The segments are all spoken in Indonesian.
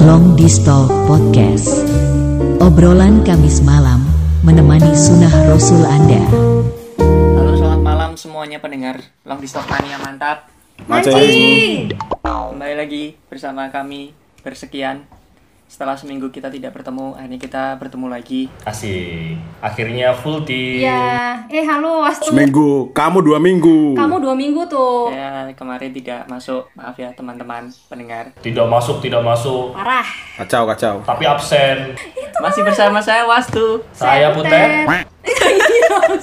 Long Distal Podcast. Obrolan Kamis malam menemani sunnah Rasul Anda. Halo selamat malam semuanya pendengar Long Distok Mania mantap. Mancing. Kembali lagi bersama kami bersekian Setelah seminggu kita tidak bertemu Akhirnya kita bertemu lagi Asik. Akhirnya full team. Ya, eh halo Wastu. Seminggu, kamu dua minggu. Kamu dua minggu tuh. Saya kemarin tidak masuk Maaf ya teman-teman pendengar Tidak masuk, tidak masuk. Parah. Kacau, kacau. Tapi absen. Masih bersama saya Wastu Saya Putet.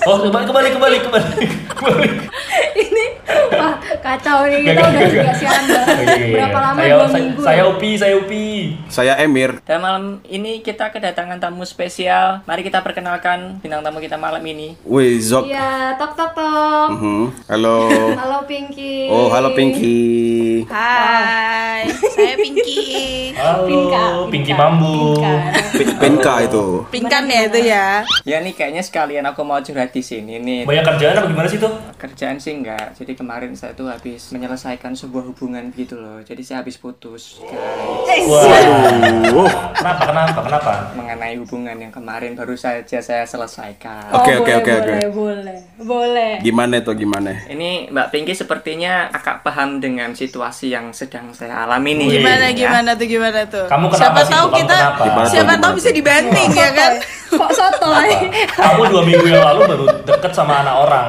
Oh, kembali, kembali, kembali, kembali. kembali. Ini wah kacau nih kita udah tidak siaran Oke, berapa lama saya, dua saya, minggu. saya Upi, saya Upi. Saya Emir. Dan malam ini kita kedatangan tamu spesial Mari kita perkenalkan bintang tamu kita malam ini Wih, Zok. Iya, tok tok tok. Mhm. Halo. Halo Pinky. Oh, halo Pinky. Hai, saya Pinky. Halo, Pinka, Pinky Mambu. Pinka. Pinka itu. Pinkan ya itu ya. Ya nih kayaknya sekalian aku mau curhat di sini nih Banyak kerjaan apa gimana sih tuh? Kerjaan sih enggak Jadi kemarin saya tuh habis menyelesaikan sebuah hubungan gitu loh Jadi saya habis putus guys Waduh. Kenapa, kenapa, kenapa? Mengenai hubungan yang kemarin baru saja saya selesaikan Oh, Oke, oke, oke, oke. boleh, boleh, boleh. Gimana itu gimana? Ini Mbak Pinky sepertinya agak paham dengan situasi yang sedang saya alami nih Gimana ya. gimana tuh gimana tuh? Kamu kenapa siapa sih tahu tuh? Kamu kita kenapa? Gimana siapa tuh, tahu gimana bisa dibanting ya kan? Kok sotoy? Kamu dua minggu yang lalu baru deket sama anak orang.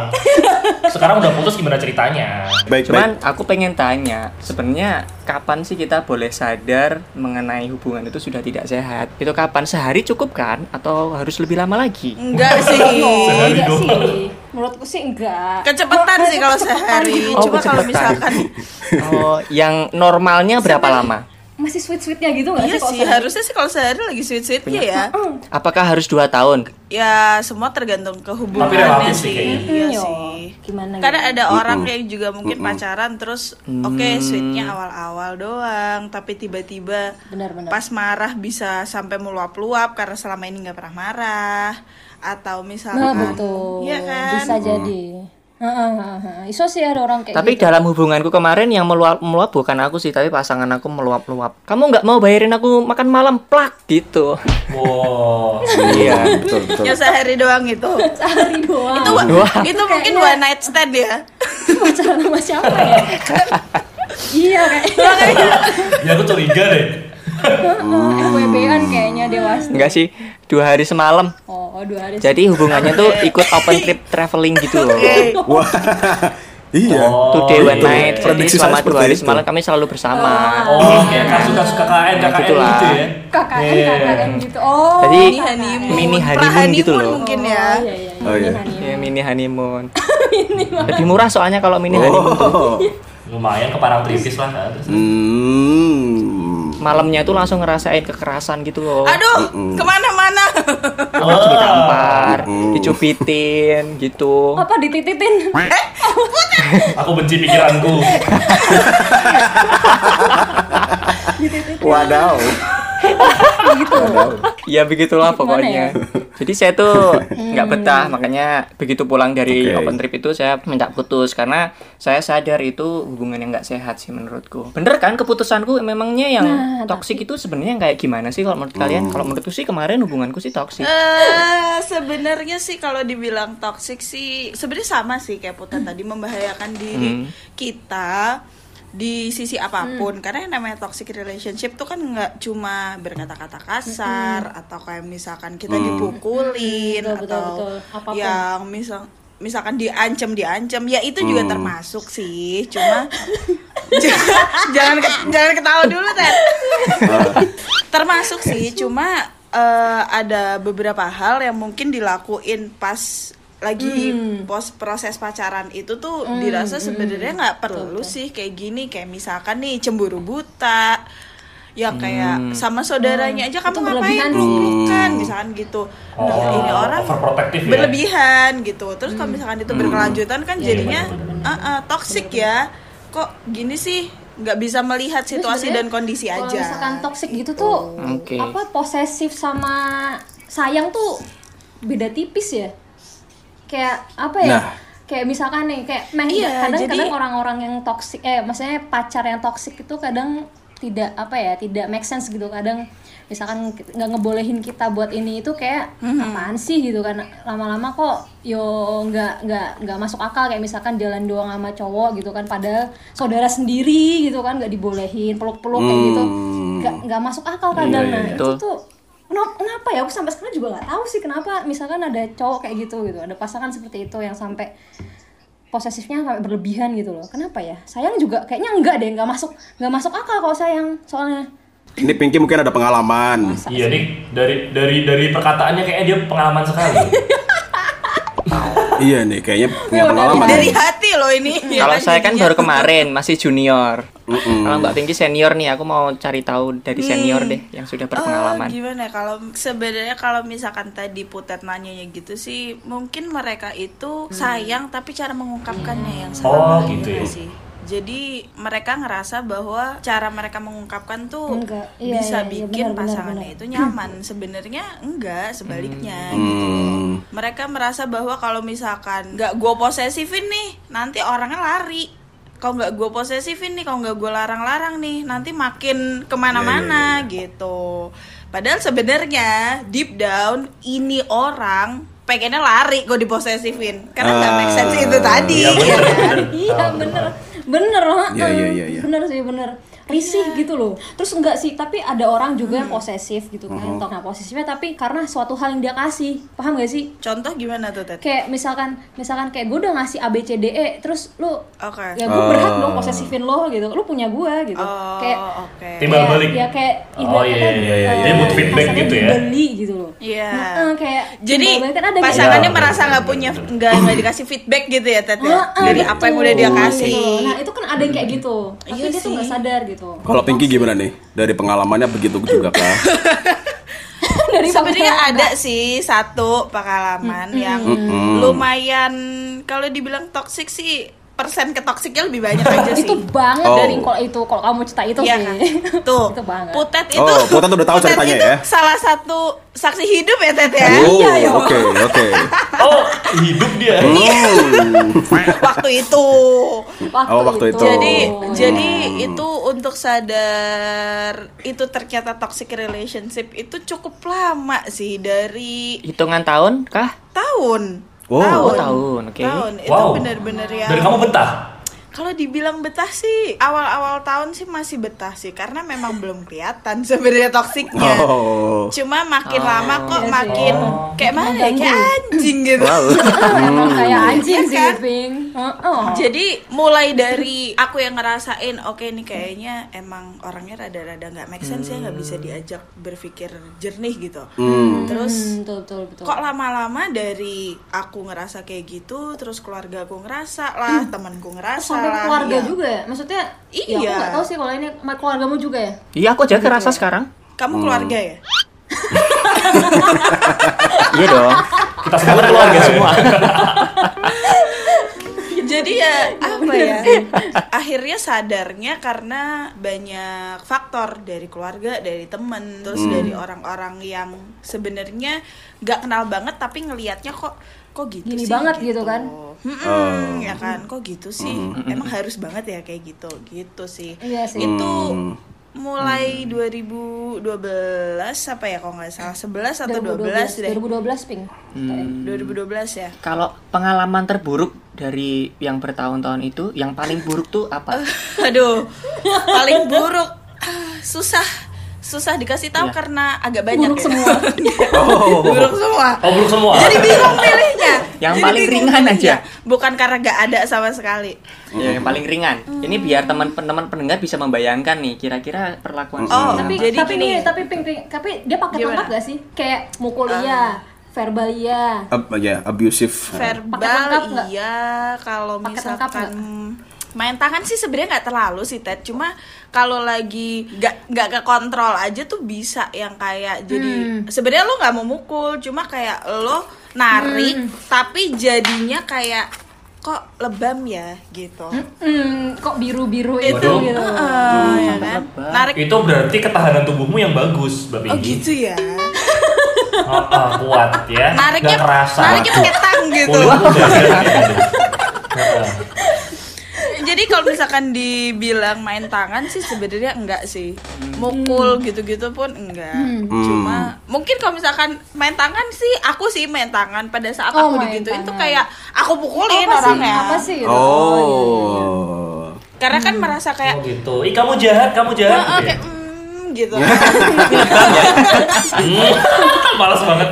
Sekarang udah putus gimana ceritanya? Baik, Cuman baik. aku pengen tanya, sebenarnya kapan sih kita boleh sadar mengenai hubungan itu sudah tidak sehat? Itu kapan? Sehari cukup kan? Atau harus lebih lama lagi? Enggak sih. Sehari Enggak sih. Menurutku sih enggak. Kecepatan sih kalau sehari. Oh, Cuma kalau misalkan Oh, yang normalnya berapa lama? Masih sweet-sweetnya gitu enggak Iya sih sih, harusnya sih kalau sehari lagi sweet-sweetnya ya. Apakah harus dua tahun? Ya, semua tergantung ke Tapi hubungannya relatif sih sih. Iya sih. Gimana? Karena gimana? ada orang yang juga mungkin pacaran terus oke sweetnya awal-awal doang, tapi tiba-tiba Benar-benar. pas marah bisa sampai meluap-luap karena selama ini nggak pernah marah atau misalkan Nah, betul. Iya kan? Bisa jadi. Iso sih ada orang kayak Tapi gitu. dalam hubunganku kemarin yang meluap meluap bukan aku sih, tapi pasangan aku meluap-luap. Kamu nggak mau bayarin aku makan malam plak gitu. Wow. iya. Betul, betul. Ya sehari doang itu. sehari doang. itu Wah. itu mungkin one night stand ya. pacaran sama siapa ya? iya kayaknya. Ya aku curiga deh. FWB-an kayaknya dewasa. Enggak sih, dua hari semalam. Oh, dua hari. Jadi hubungannya tuh ikut open trip traveling gitu loh. Wah. iya. Oh, Two day one itu. night. Jadi Prediksi selama dua hari itu. semalam kami selalu bersama. Oh, kayak kasus-kasus KKN, Nah, KKN gitulah. gitu ya. KKN, Iya, iya, iya. KKN gitu. Oh, Jadi Mini honeymoon, mini honeymoon pra-honeymoon gitu loh. mungkin ya. Oh, iya, iya. Oh, iya. Ya, mini honeymoon. Lebih murah soalnya kalau mini honeymoon. Oh. Lumayan ke Parangtritis lah kan. Hmm. Malamnya tuh langsung ngerasain kekerasan gitu loh. Aduh, ke mana-mana. Langsung ditampar, dicubitin gitu. Apa ditititin? Aku benci pikiranku. Wadaw. Wadaw. Ya begitulah Gimana pokoknya. ya? Jadi saya tuh nggak betah, makanya begitu pulang dari Oke. open trip itu saya minta putus karena saya sadar itu hubungan yang nggak sehat sih menurutku. Bener kan keputusanku memangnya yang Nah, toksik itu sebenarnya kayak gimana sih kalau menurut kalian? Kalau menurutku sih kemarin hubunganku sih toksik. Eh, sebenarnya sih kalau dibilang toxic sih sebenarnya sama sih kayak Putan tadi membahayakan diri Hmm. kita di sisi apa pun. Karena yang namanya toxic relationship tuh kan nggak cuma berkata-kata kasar atau kayak misalkan kita dipukulin Betul, betul, atau betul. Apa pun. yang misal misalkan diancam diancam ya itu juga termasuk sih. Cuma jangan jangan ketawa dulu Ted. Termasuk sih cuma eh, ada beberapa hal yang mungkin dilakuin pas lagi pos proses pacaran itu tuh dirasa sebenarnya nggak perlu sih kayak gini kayak misalkan nih cemburu buta ya kayak sama saudaranya aja kamu Itu ngapain? berlebihan sih. peluk-pelukan misalkan gitu. Oh, Nah, ini orang ya. berlebihan gitu. Terus kalau misalkan itu berkelanjutan kan jadinya bener, eh, eh, toxic ya. Kok gini sih? Nggak bisa melihat situasi dan kondisi Kalau aja. misalkan toxic gitu tuh Oke. apa posesif sama sayang tuh beda tipis ya. Kayak apa ya? Nah. Kayak misalkan nih kayak meh Iya, kadang jadi- kadang orang-orang yang toxic eh maksudnya pacar yang toxic itu kadang tidak apa ya tidak make sense gitu. Kadang misalkan nggak ngebolehin kita buat ini itu kayak apaan sih gitu kan? Lama-lama kok yo nggak nggak nggak masuk akal. Kayak misalkan jalan doang sama cowok gitu kan padahal saudara sendiri gitu kan nggak dibolehin peluk-peluk kayak gitu. Nggak nggak masuk akal kadang. Iya, nah iya. itu tuh kenapa, kenapa ya aku sampai sekarang juga nggak tahu sih kenapa misalkan ada cowok kayak gitu gitu ada pasangan seperti itu yang sampai posesifnya sampai berlebihan gitu loh kenapa ya sayang juga kayaknya enggak deh nggak masuk nggak masuk akal kalau sayang soalnya Ini Pinky mungkin ada pengalaman. Iya nih dari dari dari perkataannya kayaknya dia pengalaman sekali. iya nih, kayaknya punya pengalaman. Dari hati loh ini. ya Kalau saya kan jadinya. baru kemarin masih junior. Mm-mm. Kalau Mbak Pinky senior nih, aku mau cari tahu dari senior deh yang sudah Oh, berpengalaman. gimana ya, kalau sebenarnya kalau misalkan tadi Putet nanyanya gitu sih, mungkin mereka itu sayang tapi cara mengungkapkannya yang Oh, salah gitu ya. sih. Jadi mereka ngerasa bahwa cara mereka mengungkapkan tuh Enggak. Iya, bisa iya, iya, bikin benar, benar, pasangannya benar. itu nyaman. Sebenarnya enggak, sebaliknya gitu. Hmm. Mereka merasa bahwa kalau misalkan nggak gue posesifin nih, nanti orangnya lari. Kalau nggak gue posesifin nih, kalau nggak gue larang-larang nih, nanti makin ke mana-mana gitu. Padahal sebenarnya deep down ini orang pengennya lari gue diposesifin karena nggak make sense Ah. itu tadi Iya, bener, ya kan? bener. iya bener bener loh Iya, iya, iya, iya. bener sih bener risih gitu loh terus enggak sih tapi ada orang juga yang posesif gitu kan nah posesifnya tapi karena suatu hal yang dia kasih paham gak sih Contoh gimana tuh Ted? kayak misalkan misalkan kayak gue udah ngasih A B C D E terus lu Oke. ya gue Oh. berhak dong posesifin lo gitu lu punya gue gitu Oh, kayak oke. Timbal kayak- balik. ya kayak Oh, iya, iya, iya, eh, Dia butuh feedback gitu ya? dibeli gitu loh Iya. Nah, kayak Jadi balik kan ada kayak pasangannya gitu. merasa nggak punya nggak nggak dikasih feedback gitu ya Ted ya? Heeh, Dari betul. apa yang udah dia kasih. Gitu loh. Nah itu kan ada yang kayak gitu, tapi Iya dia tuh sih. nggak sadar gitu. Kalau Pinky gimana nih? Dari pengalamannya begitu juga kah? Dari Sebenarnya ada sih satu pengalaman yang lumayan kalau dibilang toksik sih persen ke toksiknya lebih banyak aja sih. itu banget Oh. dari kalau itu kalau kamu cerita itu Iya sih. kan? Tuh. itu banget. Putet itu Oh, Putet udah tahu ceritanya itu ya? Salah satu saksi hidup ya Tet ya. Oh, yo. oke, oke. Oh, hidup dia. Hmm. waktu itu. Oh, waktu itu. Jadi Oh. jadi itu untuk sadar itu ternyata toxic relationship itu cukup lama sih dari Hitungan tahun kah? tahun. Oh. Oh, tahun, oke. Tahun itu Wow. benar-benar ya. Dari kamu betah. Kalau dibilang betah sih awal-awal tahun sih masih betah sih karena memang belum kelihatan sebenarnya toksiknya. Oh. Cuma makin lama kok Iya makin Oh. kayak mana ya kayak anjing gitu. Wow. Emang kayak anjing Iya sih, kan? Ping. Heeh. Jadi mulai dari aku yang ngerasain oke nih kayaknya emang orangnya rada-rada nggak make sense ya nggak bisa diajak berpikir jernih gitu. Hmm. Terus Hmm, betul betul betul. kok lama-lama dari aku ngerasa kayak gitu terus keluarga aku ngerasa lah temanku ngerasa sampai ke lah keluarga ya. juga ya? Maksudnya ya aku Iya. nggak tahu sih kalau ini keluargamu juga ya. Iya, aku aja kerasa sekarang. kamu keluarga ya Iya dong. Kita semua keluarga semua. jadi ya apa ya akhirnya sadarnya karena banyak faktor dari keluarga dari temen terus dari orang-orang yang sebenarnya nggak kenal banget tapi ngelihatnya kok kok gitu Gini sih banget gitu kan? Mm-mm, ya kan? Kok gitu sih? Emang harus banget ya kayak gitu? Gitu sih. Iya sih. itu Hmm. mulai 2012 apa ya kalau nggak salah? 11 atau 12 deh. 2012 Ping. Hmm. 2012 ya. Kalau pengalaman terburuk dari yang bertahun-tahun itu, yang paling buruk tuh apa? Aduh, paling buruk. Ah, susah susah dikasih tahu Iya. karena agak banyak Buruk ya. semua. Oh. buruk semua. Oh, buruk semua. Jadi bingung pilihnya. Yang Jadi paling ringan pilihnya. aja. Bukan karena gak ada sama sekali. Ya, yang paling ringan. Ini biar teman-teman pendengar bisa membayangkan nih kira-kira perlakuan Oh, tapi jadi tapi gini. nih, tapi Ping, Ping, tapi dia pakai tangkap gak sih? Kayak mukul iya, verbal iya. Ab- ya, abusive. Verbal iya, kalau misalkan main tangan sih sebenarnya nggak terlalu sih Ted cuma kalau lagi nggak nggak ke kontrol aja tuh bisa yang kayak jadi Hmm. sebenarnya lo nggak mau mukul cuma kayak lo narik Hmm. tapi jadinya kayak kok lebam ya gitu Hmm, kok biru-biru itu Waduh. gitu. Heeh, ya kan lebam. narik Itu berarti ketahanan tubuhmu yang bagus, Mbak oh gitu ya Oh, oh, kuat ya. nariknya Nggak kerasa. nariknya pakai tang gitu Kulitmu udah ada gitu. Heeh. Jadi kalau misalkan dibilang main tangan sih sebenarnya enggak sih mukul gitu-gitu pun enggak cuma mungkin kalau misalkan main tangan sih aku sih main tangan pada saat Oh, aku digituin tuh tangan. kayak aku pukulin apa sih orangnya apa sih gitu? Oh. karena kan merasa Oh kayak gitu. Ih kamu jahat, kamu jahat. "Ah, ah," gitu ya? "Mm," gitu Hmm, Malas banget.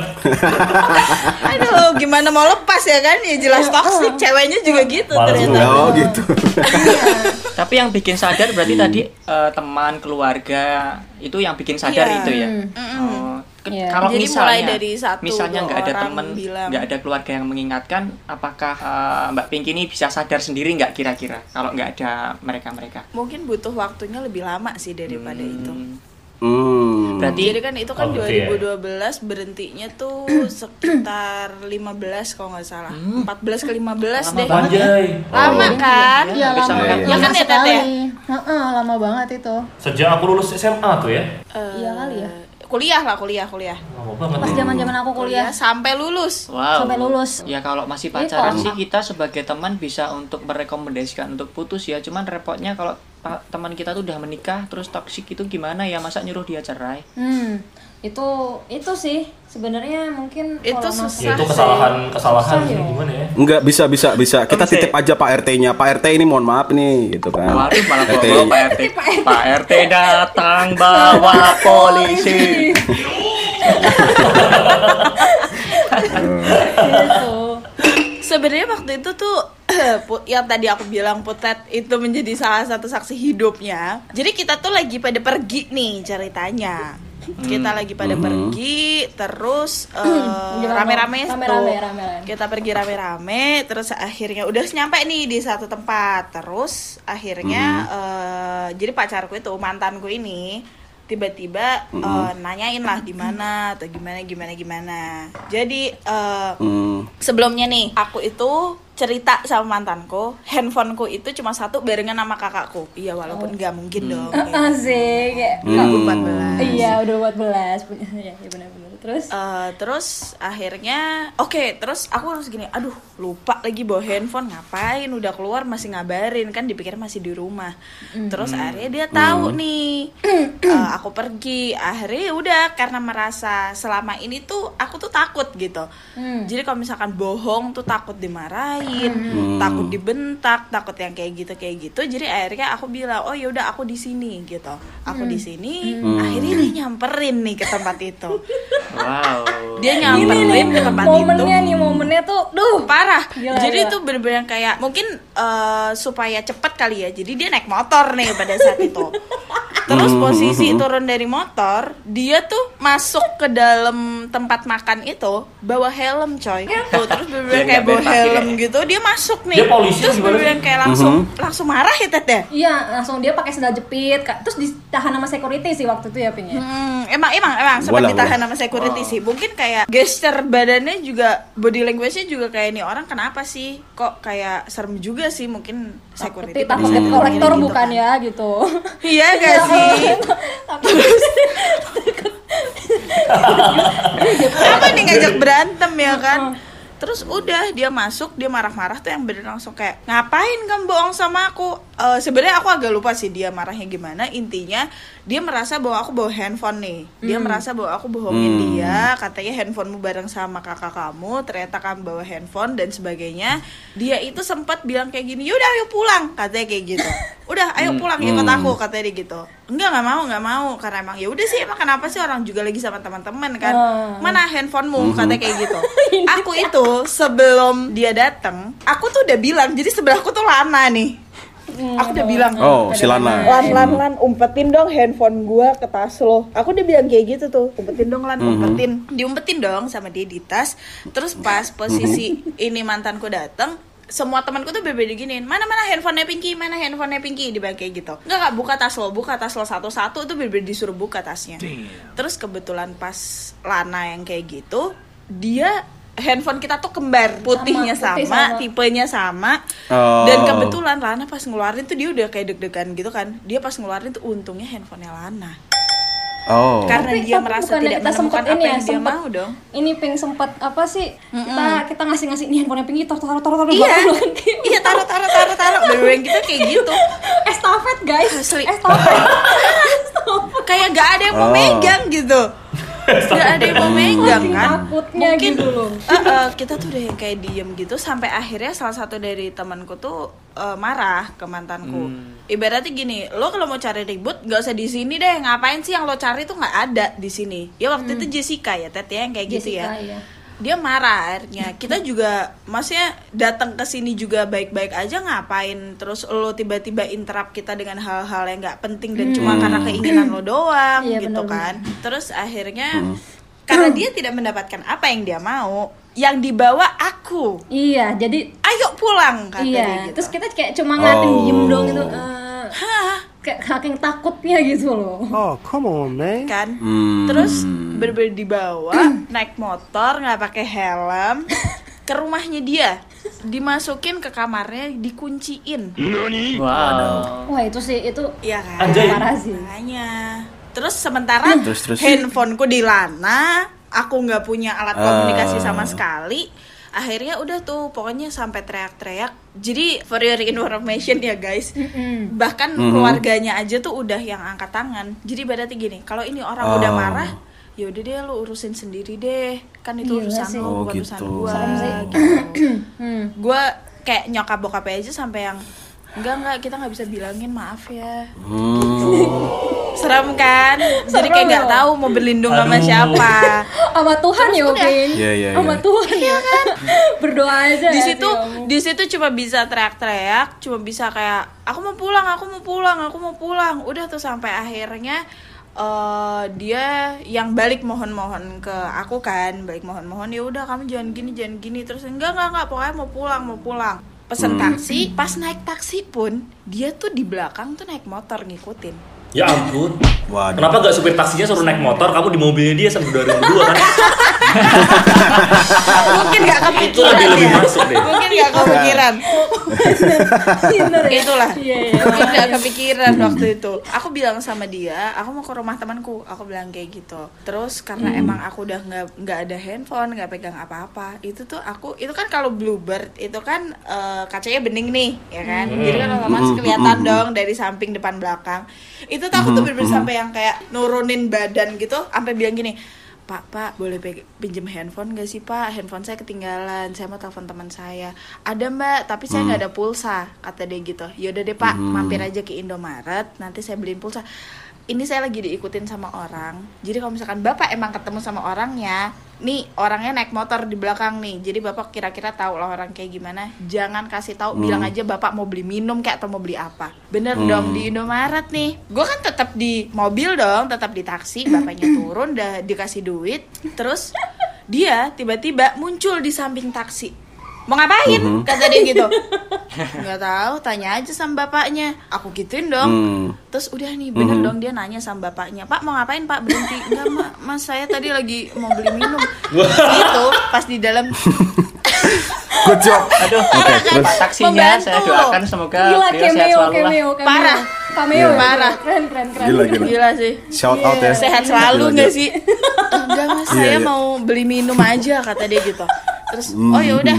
aduh gimana mau lepas ya kan ya jelas toxic ceweknya juga gitu Males ternyata. Oh gitu. Tapi yang bikin sadar berarti tadi eh, teman, keluarga itu yang bikin sadar Iya. itu ya. Mm-mm. Oh, Iya. Kalau Jadi misalnya, mulai dari satu, misalnya nggak ada teman, nggak ada keluarga yang mengingatkan, apakah eh, Mbak Pinky ini bisa sadar sendiri nggak kira-kira kalau nggak ada mereka-mereka? mungkin butuh waktunya lebih lama sih daripada itu Hmm. Berarti Jadi kan itu kan Oh, gitu ya? 2012 berhentinya tuh sekitar 15 kalau nggak salah. 14 ke 15 deh. Anjay. Lama kan? Iya lama, sama kan? lama Ya kan ya, Tet, ya? sekali. Heeh, lama banget itu. Sejak aku lulus SMA tuh ya. Eh, Iya kali ya. Kuliah lah, kuliah, kuliah. Pas nih. zaman-zaman aku kuliah Kuliah sampai lulus. wow. sampai lulus. Ya kalau masih Ini pacaran sih kita sebagai teman bisa untuk merekomendasikan untuk putus ya. Cuman repotnya kalau teman kita tuh udah menikah terus toksik itu gimana ya masa nyuruh dia cerai? Hmm, itu itu sih sebenarnya mungkin Itu kalau mas- Ya itu Susah kesalahan kesalahan Susah, sih yo. gimana ya? Enggak bisa bisa bisa. Kita titip aja Pak RT-nya. Pak RT ini mohon maaf nih gitu kan. Waduh malah bawa RT. bawa Pak RT. Pak RT datang bawa polisi. gitu. Sebenarnya waktu itu tuh yang tadi aku bilang Putet itu menjadi salah satu saksi hidupnya. Jadi kita tuh lagi pada pergi nih ceritanya. Kita lagi pada pergi terus Gimana? rame-rame tuh. Kita pergi rame-rame terus akhirnya udah nyampe nih di satu tempat. Terus akhirnya eh, jadi pacarku itu mantanku ini tiba-tiba eh, nanyain lah di mana atau gimana gimana gimana. Jadi eh, Hmm. sebelumnya nih aku itu cerita sama mantanku handphoneku itu cuma satu barengan sama kakakku iya walaupun nggak mungkin dong kayak gitu. Asik. kayak- Kakakku Hmm. 14 Iya, udah 14 punya. Ya, ya benar-benar. Terus? Eh, terus akhirnya oke terus aku harus gini aduh lupa lagi bawa handphone ngapain? Udah keluar masih ngabarin kan dipikir masih di rumah. Terus akhirnya dia tahu nih eh, aku pergi. Akhirnya ya udah karena merasa selama ini tuh aku tuh takut gitu. Hmm. jadi kalau misalkan bohong tuh takut dimarahin takut dibentak takut yang kayak gitu kayak gitu. Jadi akhirnya aku bilang oh yaudah aku di sini gitu. Aku di sini akhirnya dia nyamperin nih ke tempat itu Wow. dia nyamperin ke tempat itu momennya nih momennya tuh duh parah. Gila, jadi gila. itu bener-bener kayak mungkin eh, supaya cepet kali ya. Jadi dia naik motor nih pada saat itu. Terus posisi turun dari motor dia tuh masuk ke dalam tempat makan itu bawa helm coy. Tuh. Terus bener-bener kayak bawa ya. helm gitu dia masuk nih. Dia polisi terus bener-bener kayak langsung langsung marah ya teteh Iya, langsung dia pakai sendal jepit, Kak. terus ditahan sama security sih waktu itu ya, Ping ya. Hmm, emang emang emang. Sempat ditahan sama security sih. Mungkin kayak gesture badannya juga body language-nya juga kayak nih orang kenapa sih? Kok kayak serem juga sih mungkin security. Tapi takut saat kolektor gitu bukan kan. ya gitu. Iya gak sih? Apa nih ngajak berantem ya kan? Terus udah dia masuk dia marah-marah tuh yang bener langsung kayak ngapain kamu bohong sama aku? Eh, Sebenarnya aku agak lupa sih dia marahnya gimana. Intinya dia merasa bahwa aku bawa handphone nih. Dia merasa bahwa aku bohongin Hmm. dia. Katanya handphonemu bareng sama kakak kamu. Ternyata kamu bawa handphone dan sebagainya. Dia itu sempat bilang kayak gini. Yaudah ayo pulang katanya kayak gitu. Udah ayo pulang ikut aku katanya dia gitu. Enggak nggak mau nggak mau karena emang ya udah sih emang kenapa sih orang juga lagi sama teman-teman kan. Hmm. Mana handphonemu katanya kayak gitu. aku itu sebelum dia datang, aku tuh udah bilang jadi sebelahku tuh Lana nih. Aku udah bilang. Oh, si Lana. Lan, lan, lan, umpetin dong handphone gua ke tas lo. Aku udah bilang kayak gitu tuh, umpetin dong lan, umpetin. Diumpetin dong sama dia di tas. Terus pas posisi ini mantanku datang, semua temanku tuh berbeda giniin mana mana handphonenya Pinky mana handphonenya Pinky? Dibilang kayak gitu. Nggak nggak buka tas lo buka tas lo satu satu itu berbeda disuruh buka tasnya. Terus kebetulan pas Lana yang kayak gitu dia handphone kita tuh kembar putihnya Sama, sama, putih sama. tipenya sama. Oh. dan kebetulan Lana pas ngeluarin tuh dia udah kayak deg-degan gitu kan. Dia pas ngeluarin tuh untungnya handphonenya Lana. Oh. karena Tapi- dia tapi merasa tidak kita menemukan apa ini ya, yang dia sempet- mau dong. ini ping sempat apa sih? Kita kita ngasih ngasih nih handphone ping itu taruh taruh taruh iya. iya taruh taruh taruh taruh. Bener gitu kayak gitu. Estafet guys. Asli. estafet. Kayak gak ada yang mau Oh. megang gitu gak ada yang mau megang kan? takutnya mungkin gitu loh. eh, eh, kita tuh udah yang kayak diem gitu sampai akhirnya salah satu dari temanku tuh eh, marah ke mantanku. Ibaratnya gini lo kalau mau cari ribut gak usah di sini deh ngapain sih yang lo cari tuh nggak ada di sini. Ya waktu itu Jessica ya Tet ya yang kayak gitu ya. Jessica, iya. Dia marah akhirnya. Kita juga maksudnya datang ke sini juga baik-baik aja ngapain? Terus lo tiba-tiba interrupt kita dengan hal-hal yang nggak penting dan cuma karena keinginan lo doang Iya, gitu benar-benar. kan. Terus akhirnya karena dia tidak mendapatkan apa yang dia mau yang dibawa aku. Iya jadi ayo pulang kata dia iya gitu. terus kita kayak cuma ngeliatin Oh. diem dong gitu eh, Hah, kayak saking takutnya gitu loh Oh, come on, man. kan Hmm. terus berber dibawa naik motor nggak pakai helm ke rumahnya dia dimasukin ke kamarnya dikunciin Wow. wah itu sih itu Iya kan Anjay. parah sih Makanya. Terus sementara Terus, terus. handphoneku di Lana, aku nggak punya alat komunikasi Ah. sama sekali. Akhirnya udah tuh pokoknya sampai teriak-teriak. Jadi for your information ya guys, bahkan Mhm. keluarganya aja tuh udah yang angkat tangan. Jadi berarti gini, kalau ini orang udah Oh. marah, ya udah deh lu urusin sendiri deh. Kan itu Gila urusan sih. lu, Oh, bukan gitu. urusan gua. Sih. gitu. hmm. Gue kayak nyokap bokapnya aja sampai yang enggak enggak. Kita nggak bisa bilangin maaf ya. Hmm. serem kan? Jadi Serem kayak nggak tahu mau berlindung sama Aduh. siapa. Sama Tuhan ya oke Iya, iya, sama iya. Tuhan ya? Kan? Berdoa aja di ya, situ kamu. di situ cuma bisa teriak-teriak cuma bisa kayak aku mau pulang aku mau pulang aku mau pulang. Udah tuh sampai akhirnya eh, dia yang balik mohon-mohon ke aku kan balik mohon-mohon ya udah kamu jangan gini jangan gini. Terus enggak enggak enggak. Pokoknya mau pulang mau pulang pesen taksi pas naik taksi pun dia tuh di belakang tuh naik motor ngikutin Ya ampun. Waduh. Kenapa gak supir taksinya suruh naik motor, kamu di mobilnya dia sampai 2002 kan? mungkin nggak Itu kepikiran lebih lebih ya. masuk deh. mungkin nggak kepikiran. Bener ya? itulah. Iya iya. Mungkin nggak kepikiran waktu itu. Aku bilang sama dia aku mau ke rumah temanku. Aku bilang kayak gitu. Terus karena emang aku udah nggak nggak ada handphone nggak pegang apa-apa itu tuh aku itu kan kalau bluebird itu kan eh, kacanya bening nih ya kan? Jadi kan otomatis kelihatan dong dari samping depan belakang. Itu tuh aku tuh bener-bener sampai yang kayak nurunin badan gitu sampai bilang gini Pak, Pak, boleh pinjem handphone gak sih Pak? Handphone saya ketinggalan, saya mau telepon teman saya. Ada Mbak, tapi saya nggak ada pulsa, kata dia gitu. Yaudah deh Pak, mampir aja ke Indomaret, nanti saya beliin pulsa. Ini saya lagi diikutin sama orang. Jadi kalau misalkan Bapak emang ketemu sama orangnya, nih orangnya naik motor di belakang nih. Jadi Bapak kira-kira tahu lah orang kayak gimana. Jangan kasih tahu, bilang aja Bapak mau beli minum kayak atau mau beli apa. Bener dong di Indomaret nih. Gue kan tetap di mobil dong, tetap di taksi. Bapaknya turun, udah dikasih duit. Terus dia tiba-tiba muncul di samping taksi. Mau ngapain? Kata dia gitu. Nggak tahu, tanya aja sama bapaknya. Aku gituin dong. Hmm. Terus udah nih bener dong dia nanya sama bapaknya Pak mau ngapain Pak berhenti Enggak ma mas saya tadi lagi mau beli minum Itu pas di dalam Good job. Aduh, Oke, terus. Taksinya Membantu saya doakan semoga gila beliau sehat selalu cameo cameo Parah. cameo ya? Parah. keren keren keren Gila, gila. Gila sih Shout out ya. Sehat selalu nggak gila. sih Enggak mas Iya, saya iya. mau beli minum aja kata dia gitu Terus oh ya udah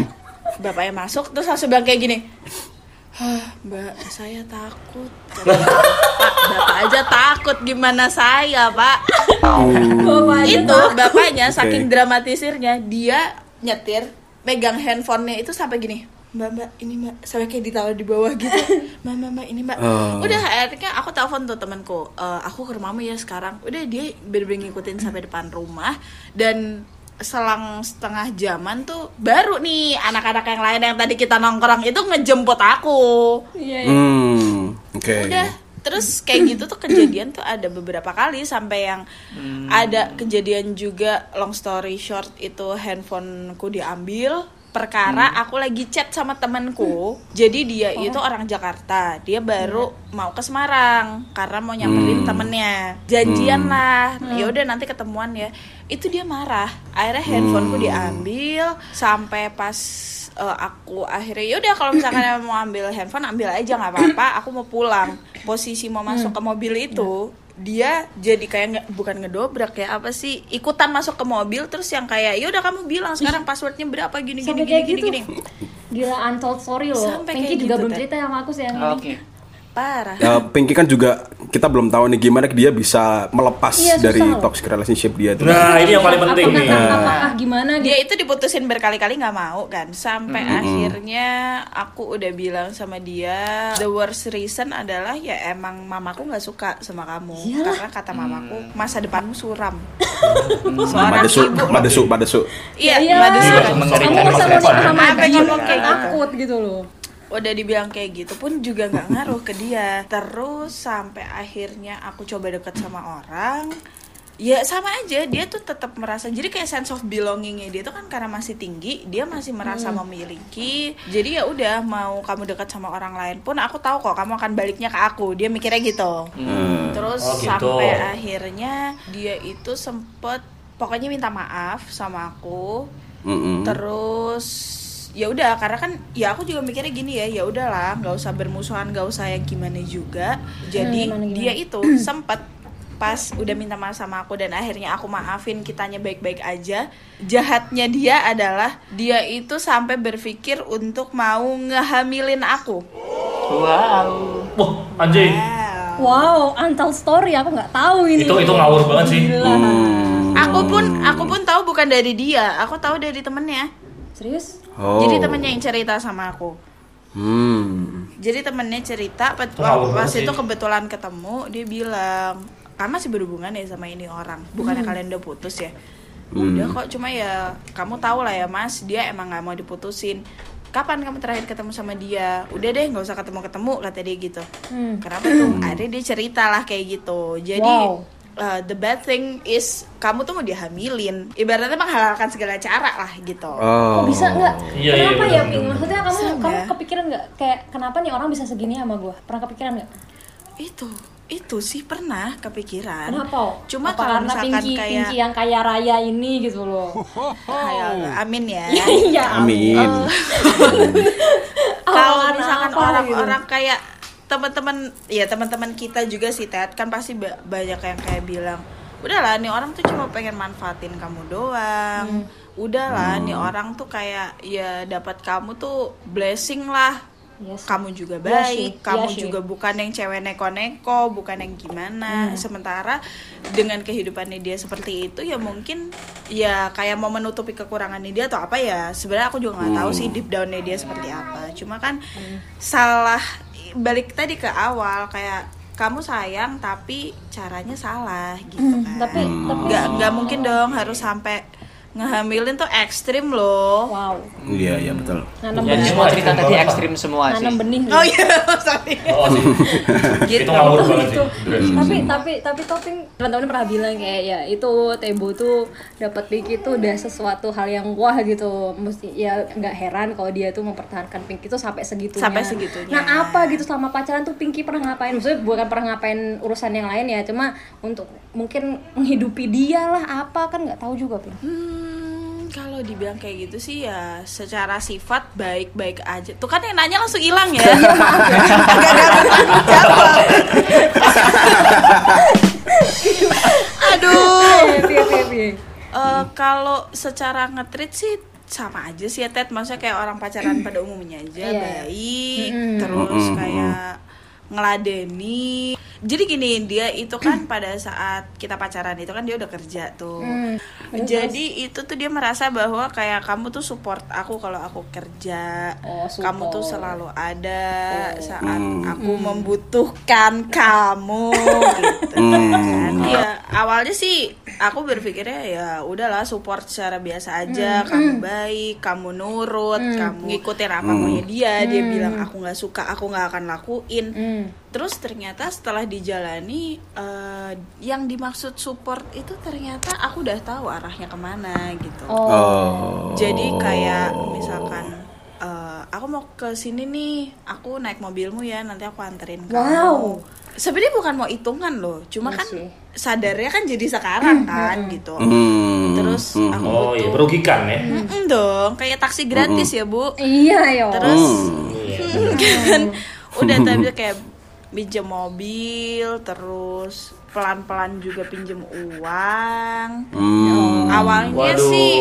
Bapaknya masuk terus langsung bilang kayak gini Hah, mbak, saya takut. Pak, bapak aja takut gimana saya, Pak? Aja itu bapaknya saking dramatisirnya dia nyetir megang handphonenya itu sampai gini mbak mbak ini mbak sampai kayak ditaruh di bawah gitu mbak mbak, mbak ini mbak Oh. udah akhirnya aku telepon tuh temanku "Eh, aku ke rumahmu ya sekarang udah dia bener-bener ngikutin sampai depan rumah dan selang setengah jaman tuh baru nih anak-anak yang lain yang tadi kita nongkrong itu ngejemput aku iya iya Hmm. Oke. udah terus kayak gitu tuh kejadian tuh ada beberapa kali sampai yang ada kejadian juga long story short itu handphoneku diambil perkara aku lagi chat sama temanku jadi dia itu orang Jakarta dia baru mau ke Semarang karena mau nyamperin temennya. Janjian lah ya udah nanti ketemuan ya. Itu dia marah akhirnya handphoneku diambil sampai pas eh, aku akhirnya yaudah kalau misalkan mau ambil handphone ambil aja nggak apa-apa aku mau pulang. Posisi mau masuk ke mobil itu dia jadi kayak nge- bukan ngedobrak ya apa sih ikutan masuk ke mobil terus yang kayak ya udah kamu bilang sekarang passwordnya berapa gini gini Sampai gini gini, gitu. gini. Gila untold story loh. Sampai kayak juga gitu, belum cerita sama aku sih yang ini. Oke. Parah Ya, Pinky kan juga kita belum tahu nih gimana dia bisa melepas Iya, dari loh. toxic relationship dia itu. Nah, ini yang paling penting apakah, nih. apakah gimana gitu? dia itu diputusin berkali-kali nggak mau kan sampai akhirnya aku udah bilang sama dia the worst reason adalah ya emang mamaku nggak suka sama kamu karena kata mamaku masa depanmu suram seorang Madesu, ibu madesu, madesu. iya Iya, madesu mengerikan kamu masa mau Masa nikah sama kayak gitu. takut gitu loh. Udah dibilang kayak gitu pun juga nggak ngaruh ke dia. Terus sampai akhirnya aku coba deket sama orang ya sama aja. Dia tuh tetap merasa jadi kayak sense of belongingnya dia tuh kan karena masih tinggi dia masih merasa memiliki. Jadi ya udah mau kamu dekat sama orang lain pun aku tahu kok kamu akan baliknya ke aku. Dia mikirnya gitu. Terus Oh, gitu. sampai akhirnya dia itu sempet pokoknya minta maaf sama aku. Mm-mm. terus ya udah karena kan ya aku juga mikirnya gini ya ya udahlah nggak usah bermusuhan nggak usah yang gimana juga jadi gimana, gimana? dia itu sempet pas udah minta maaf sama aku dan akhirnya aku maafin kitanya baik-baik aja jahatnya dia adalah dia itu sampai berpikir untuk mau ngehamilin aku Wow. Wah, anjing. Wow, untold story aku nggak tahu ini. Itu itu ngawur banget sih. Gila. aku pun aku pun tahu bukan dari dia aku tahu dari temennya Serius? Oh. jadi temennya yang cerita sama aku. Hmm. Jadi temennya cerita pas, pas itu kebetulan ketemu dia bilang kamu masih berhubungan ya sama ini orang. Bukannya kalian udah putus ya? Udah kok cuma ya kamu tahu lah ya mas dia emang nggak mau diputusin. Kapan kamu terakhir ketemu sama dia? Udah deh nggak usah ketemu ketemu kata dia gitu. Hmm. kenapa tuh? Akhirnya dia cerita lah kayak gitu. Jadi Wow. Uh, the bad thing is kamu tuh mau dihamilin ibaratnya menghalalkan segala cara lah gitu Oh. Kok bisa nggak? Iya, iya, kenapa bener, ya, Ping? Maksudnya kamu Sama. kamu kepikiran nggak kayak kenapa nih orang bisa segini sama gue? Pernah kepikiran nggak? itu itu sih pernah kepikiran Kenapa? cuma Apa kalau karena misalkan Pinky, kayak Pinky yang kaya raya ini gitu loh. Ah, ya Allah, amin ya Iya. Amin. kalau Awalan misalkan orang-orang kayak teman-teman ya teman-teman kita juga sih Ted kan pasti ba- banyak yang kayak bilang udahlah nih orang tuh cuma pengen manfaatin kamu doang udahlah nih orang tuh kayak ya dapat kamu tuh blessing lah Iya sih. kamu juga Iya baik, sih, kamu iya sih. juga bukan yang cewek neko-neko, bukan yang gimana. Sementara dengan kehidupannya dia seperti itu ya mungkin ya kayak mau menutupi kekurangannya dia atau apa ya. Sebenarnya aku juga nggak tahu sih deep downnya dia seperti apa. Cuma kan salah balik tadi ke awal kayak kamu sayang tapi caranya salah gitu kan. Tapi tapi nggak nggak mungkin dong harus sampai ngehamilin tuh ekstrim loh. wow. Iya, iya betul. Nanam Ya, benih. semua cerita tadi ekstrim semua sih. Nanam benih. Oh iya, sorry. Oh, sih. Gitu. Itu ngawur banget sih. itu Bener. tapi tapi tapi topping teman-teman pernah bilang kayak ya itu Tebo tuh dapat Pinky itu udah sesuatu hal yang wah gitu mesti ya nggak heran kalau dia tuh mempertahankan Pinky itu sampai segitunya Sampai segitunya. nah apa gitu selama pacaran tuh Pinky pernah ngapain maksudnya bukan pernah ngapain urusan yang lain ya cuma untuk mungkin menghidupi dia lah apa kan nggak tahu juga Pink Hmm, kalau dibilang kayak gitu sih ya secara sifat baik-baik aja. Tuh kan yang nanya langsung hilang ya. Aduh. Piye, piye, piye. Eh, kalau secara ngetrit sih sama aja sih ya Ted maksudnya kayak orang pacaran pada umumnya aja Iya. baik terus kayak ngeladeni. Jadi gini dia itu kan pada saat kita pacaran itu kan dia udah kerja tuh. Hmm. jadi itu tuh dia merasa bahwa kayak kamu tuh support aku kalau aku kerja. Oh, kamu tuh selalu ada Oh. saat Hmm. aku membutuhkan kamu gitu. Kan? Ya awalnya sih aku berpikirnya ya udahlah support secara biasa aja. Kamu baik kamu nurut kamu ngikutin apa maunya dia dia bilang aku nggak suka aku nggak akan lakuin Hmm. terus ternyata setelah dijalani eh, yang dimaksud support itu ternyata aku udah tahu arahnya ke mana gitu oh Oh. jadi kayak misalkan eh, aku mau ke sini nih, aku naik mobilmu ya, nanti aku anterin kamu. Wow. Sebenarnya bukan mau hitungan loh, cuma Iya kan sih. sadarnya kan jadi sekarang kan gitu. Hmm. Terus Hmm. aku Oh iya, butuh merugikan ya. Mm-mm dong, kayak taksi gratis ya bu. iya yo Terus Iya. kan udah tapi kayak pinjam mobil, terus pelan-pelan juga pinjem uang. Hmm. Awalnya Waduh. sih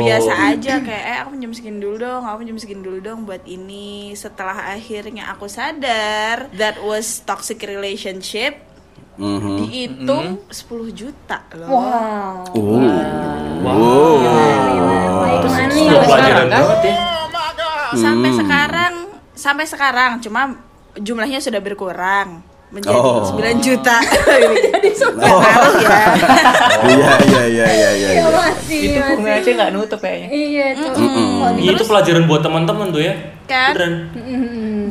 biasa aja kayak eh aku pinjam segini dulu dong, aku pinjam segini dulu dong buat ini. Setelah akhirnya aku sadar that was toxic relationship, Mhm. dihitung 10 juta loh. wow Oh. baik Sebuah money pelajaran kan? banget ya. Sampai Hmm. sekarang sampai sekarang cuma jumlahnya sudah berkurang menjadi Oh. 9 juta. Jadi ngaruh ya. Iya iya iya iya iya. ya iya. masih itu bunga aja nggak nutup kayaknya iya tuh Kalau Iya itu pelajaran buat teman-teman tuh ya. Kan? Beneran.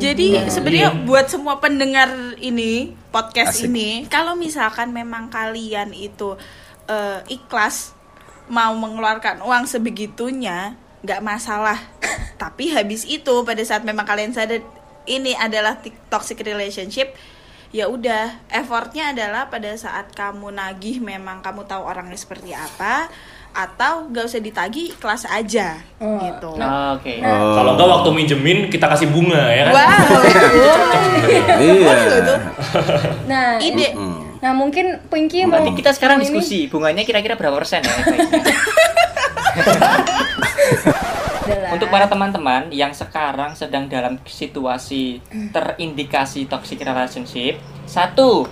Jadi sebenarnya buat semua pendengar ini podcast Asik. ini, kalau misalkan memang kalian itu eh, ikhlas mau mengeluarkan uang sebegitunya, nggak masalah. Tapi habis itu pada saat memang kalian sadar ini adalah toxic relationship, ya udah effortnya adalah pada saat kamu nagih memang kamu tahu orangnya seperti apa atau nggak usah ditagih kelas aja gitu. oke Oh. Kalau enggak waktu minjemin kita kasih bunga ya kan. Wow. Iya. nah Ide. nah mungkin Pinky mau Nanti kita sekarang ini- diskusi bunganya kira-kira berapa persen ya. Adalah. Untuk para teman-teman yang sekarang sedang dalam situasi terindikasi toxic relationship, satu,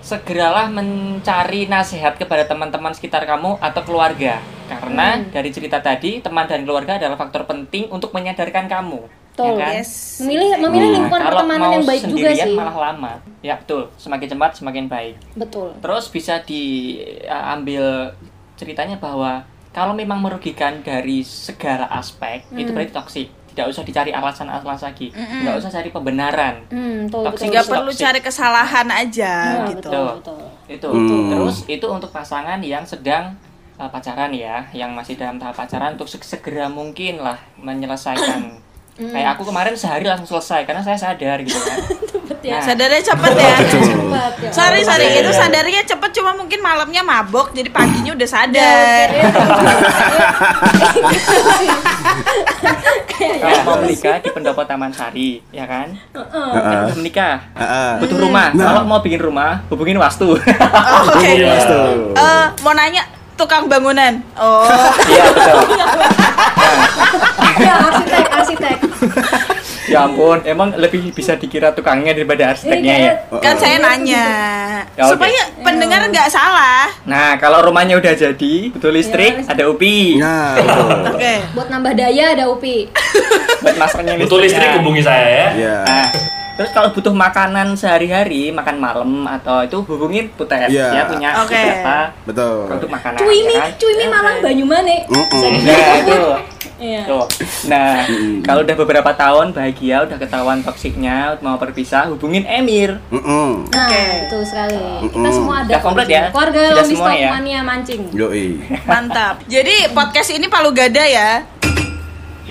segeralah mencari nasihat kepada teman-teman sekitar kamu atau keluarga. Karena dari cerita tadi, teman dan keluarga adalah faktor penting untuk menyadarkan kamu. Betul. ya kan? Yes. memilih memilih Nah, lingkungan kalau pertemanan mau yang baik juga sih malah lama. Ya betul, semakin cepat semakin baik. betul Terus bisa diambil ceritanya bahwa kalau memang merugikan dari segala aspek itu Hmm. berarti toksik. Tidak usah dicari alasan-alasan lagi. Tidak usah cari pembenaran. betul Toxic betul nggak Toxic. perlu cari kesalahan aja Nah, gitu betul betul Itu. Hmm. Terus itu untuk pasangan yang sedang uh, pacaran ya, yang masih dalam tahap pacaran untuk seg- segera mungkin lah menyelesaikan. Hmm. Kayak aku kemarin sehari langsung selesai karena saya sadar gitu kan. ya. Nah, sadarnya cepet ya Cepat, ya. sorry sorry itu iya. sadarnya cepet cuma mungkin malamnya mabok jadi paginya udah sadar kalau mau menikah di pendopo Taman Sari, ya kan? Kan udah menikah. Heeh. butuh rumah. Kalau mau bikin rumah, hubungin wastu. Oh, oke Mas, tuh. Eh, mau nanya tukang bangunan oh Iya betul. ya arsitek arsitek Ya ampun, emang lebih bisa dikira tukangnya daripada arsiteknya ya. kan saya nanya Ya, oke. supaya pendengar nggak salah Nah, kalau rumahnya udah jadi, butuh listrik, ada UPI. Nah, betul. oke buat nambah daya ada Upi Buat masuknya Butuh listrik hubungi saya ya. Iya. Nah, terus kalau butuh makanan sehari-hari, makan malam atau itu hubungin Putet. Iya. Ya punya Oke. beberapa Betul. produk makanan. Cuimi ya kan? Cuimi Malang Banyumane Mm-mm. Nah, itu. Iya. Tuh. Nah, kalau udah beberapa tahun bahagia, udah ketahuan toksiknya, mau berpisah, hubungin Emir. Mm-mm. Nah, Oke. betul sekali. Kita semua ada Udah komplit ya? Keluarga Sudah semua ya? Mania mancing. Yoi. mantap jadi podcast ini palu gada ya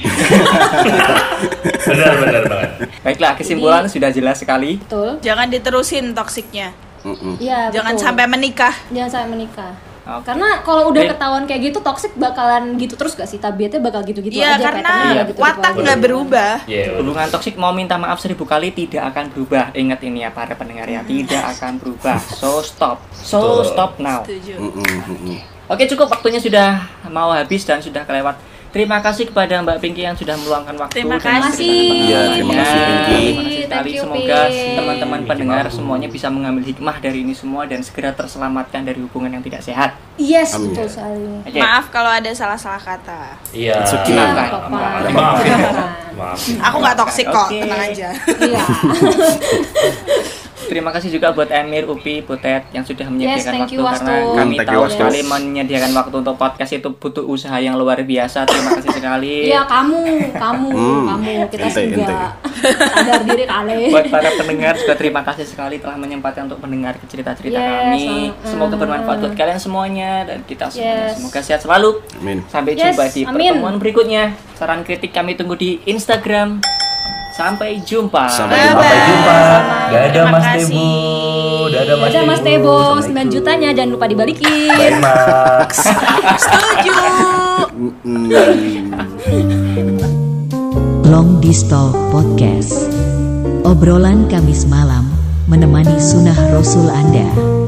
Benar benar banget. Baiklah, kesimpulan sudah jelas sekali. Betul. jangan diterusin toksiknya Mm-mm. Iya, jangan betul. sampai menikah jangan sampai menikah. Oke. Karena kalau udah ketahuan kayak gitu toksik bakalan gitu terus gak sih? Tabiatnya bakal gitu-gitu Iya aja karena Iya, gitu-gitu watak nggak berubah benar. Hubungan toksik mau minta maaf seribu kali tidak akan berubah. Ingat ini ya para pendengar ya, tidak akan berubah. So stop, so stop now. setuju. Oke cukup waktunya sudah mau habis dan sudah kelewat. Terima kasih kepada Mbak Pinky yang sudah meluangkan waktu. Terima dan kasih. Iya, terima kasih, Pinky. Terima kasih sekali. Semoga teman-teman pendengar semuanya bisa mengambil hikmah dari ini semua dan segera terselamatkan dari hubungan yang tidak sehat. Yes, Amin. betul sekali. Oke. maaf kalau ada salah-salah kata Iya. Okay. Iya. Maafin. Maafkan. Maafin. aku nggak toksik kok Oke. tenang aja Iya. Terima kasih juga buat Emir, Upi, Putet yang sudah menyediakan thank waktu you, karena Wastu. kami Thank tahu sekali menyediakan waktu untuk podcast itu butuh usaha yang luar biasa. Terima kasih sekali. Iya, kamu, kamu, Hmm. kamu. Kita Ente, juga ente. sadar diri kali. Buat para pendengar juga terima kasih sekali telah menyempatkan untuk mendengar cerita-cerita Yes, kami. uh, Semoga bermanfaat buat kalian semuanya dan kita semuanya. Yes. Semoga sehat selalu. Amin. Sampai Yes, jumpa di amin. pertemuan berikutnya. Saran kritik kami tunggu di Instagram. Sampai jumpa. Sampai jumpa. Sampai jumpa. Dadah Mas. Tebo. Dadah Mas Dadah Mas Tebo, 9 Assalamualaikum. jutanya jangan lupa dibalikin. Bye Max. setuju. Long Distal Podcast. Obrolan Kamis malam menemani sunnah Rasul Anda.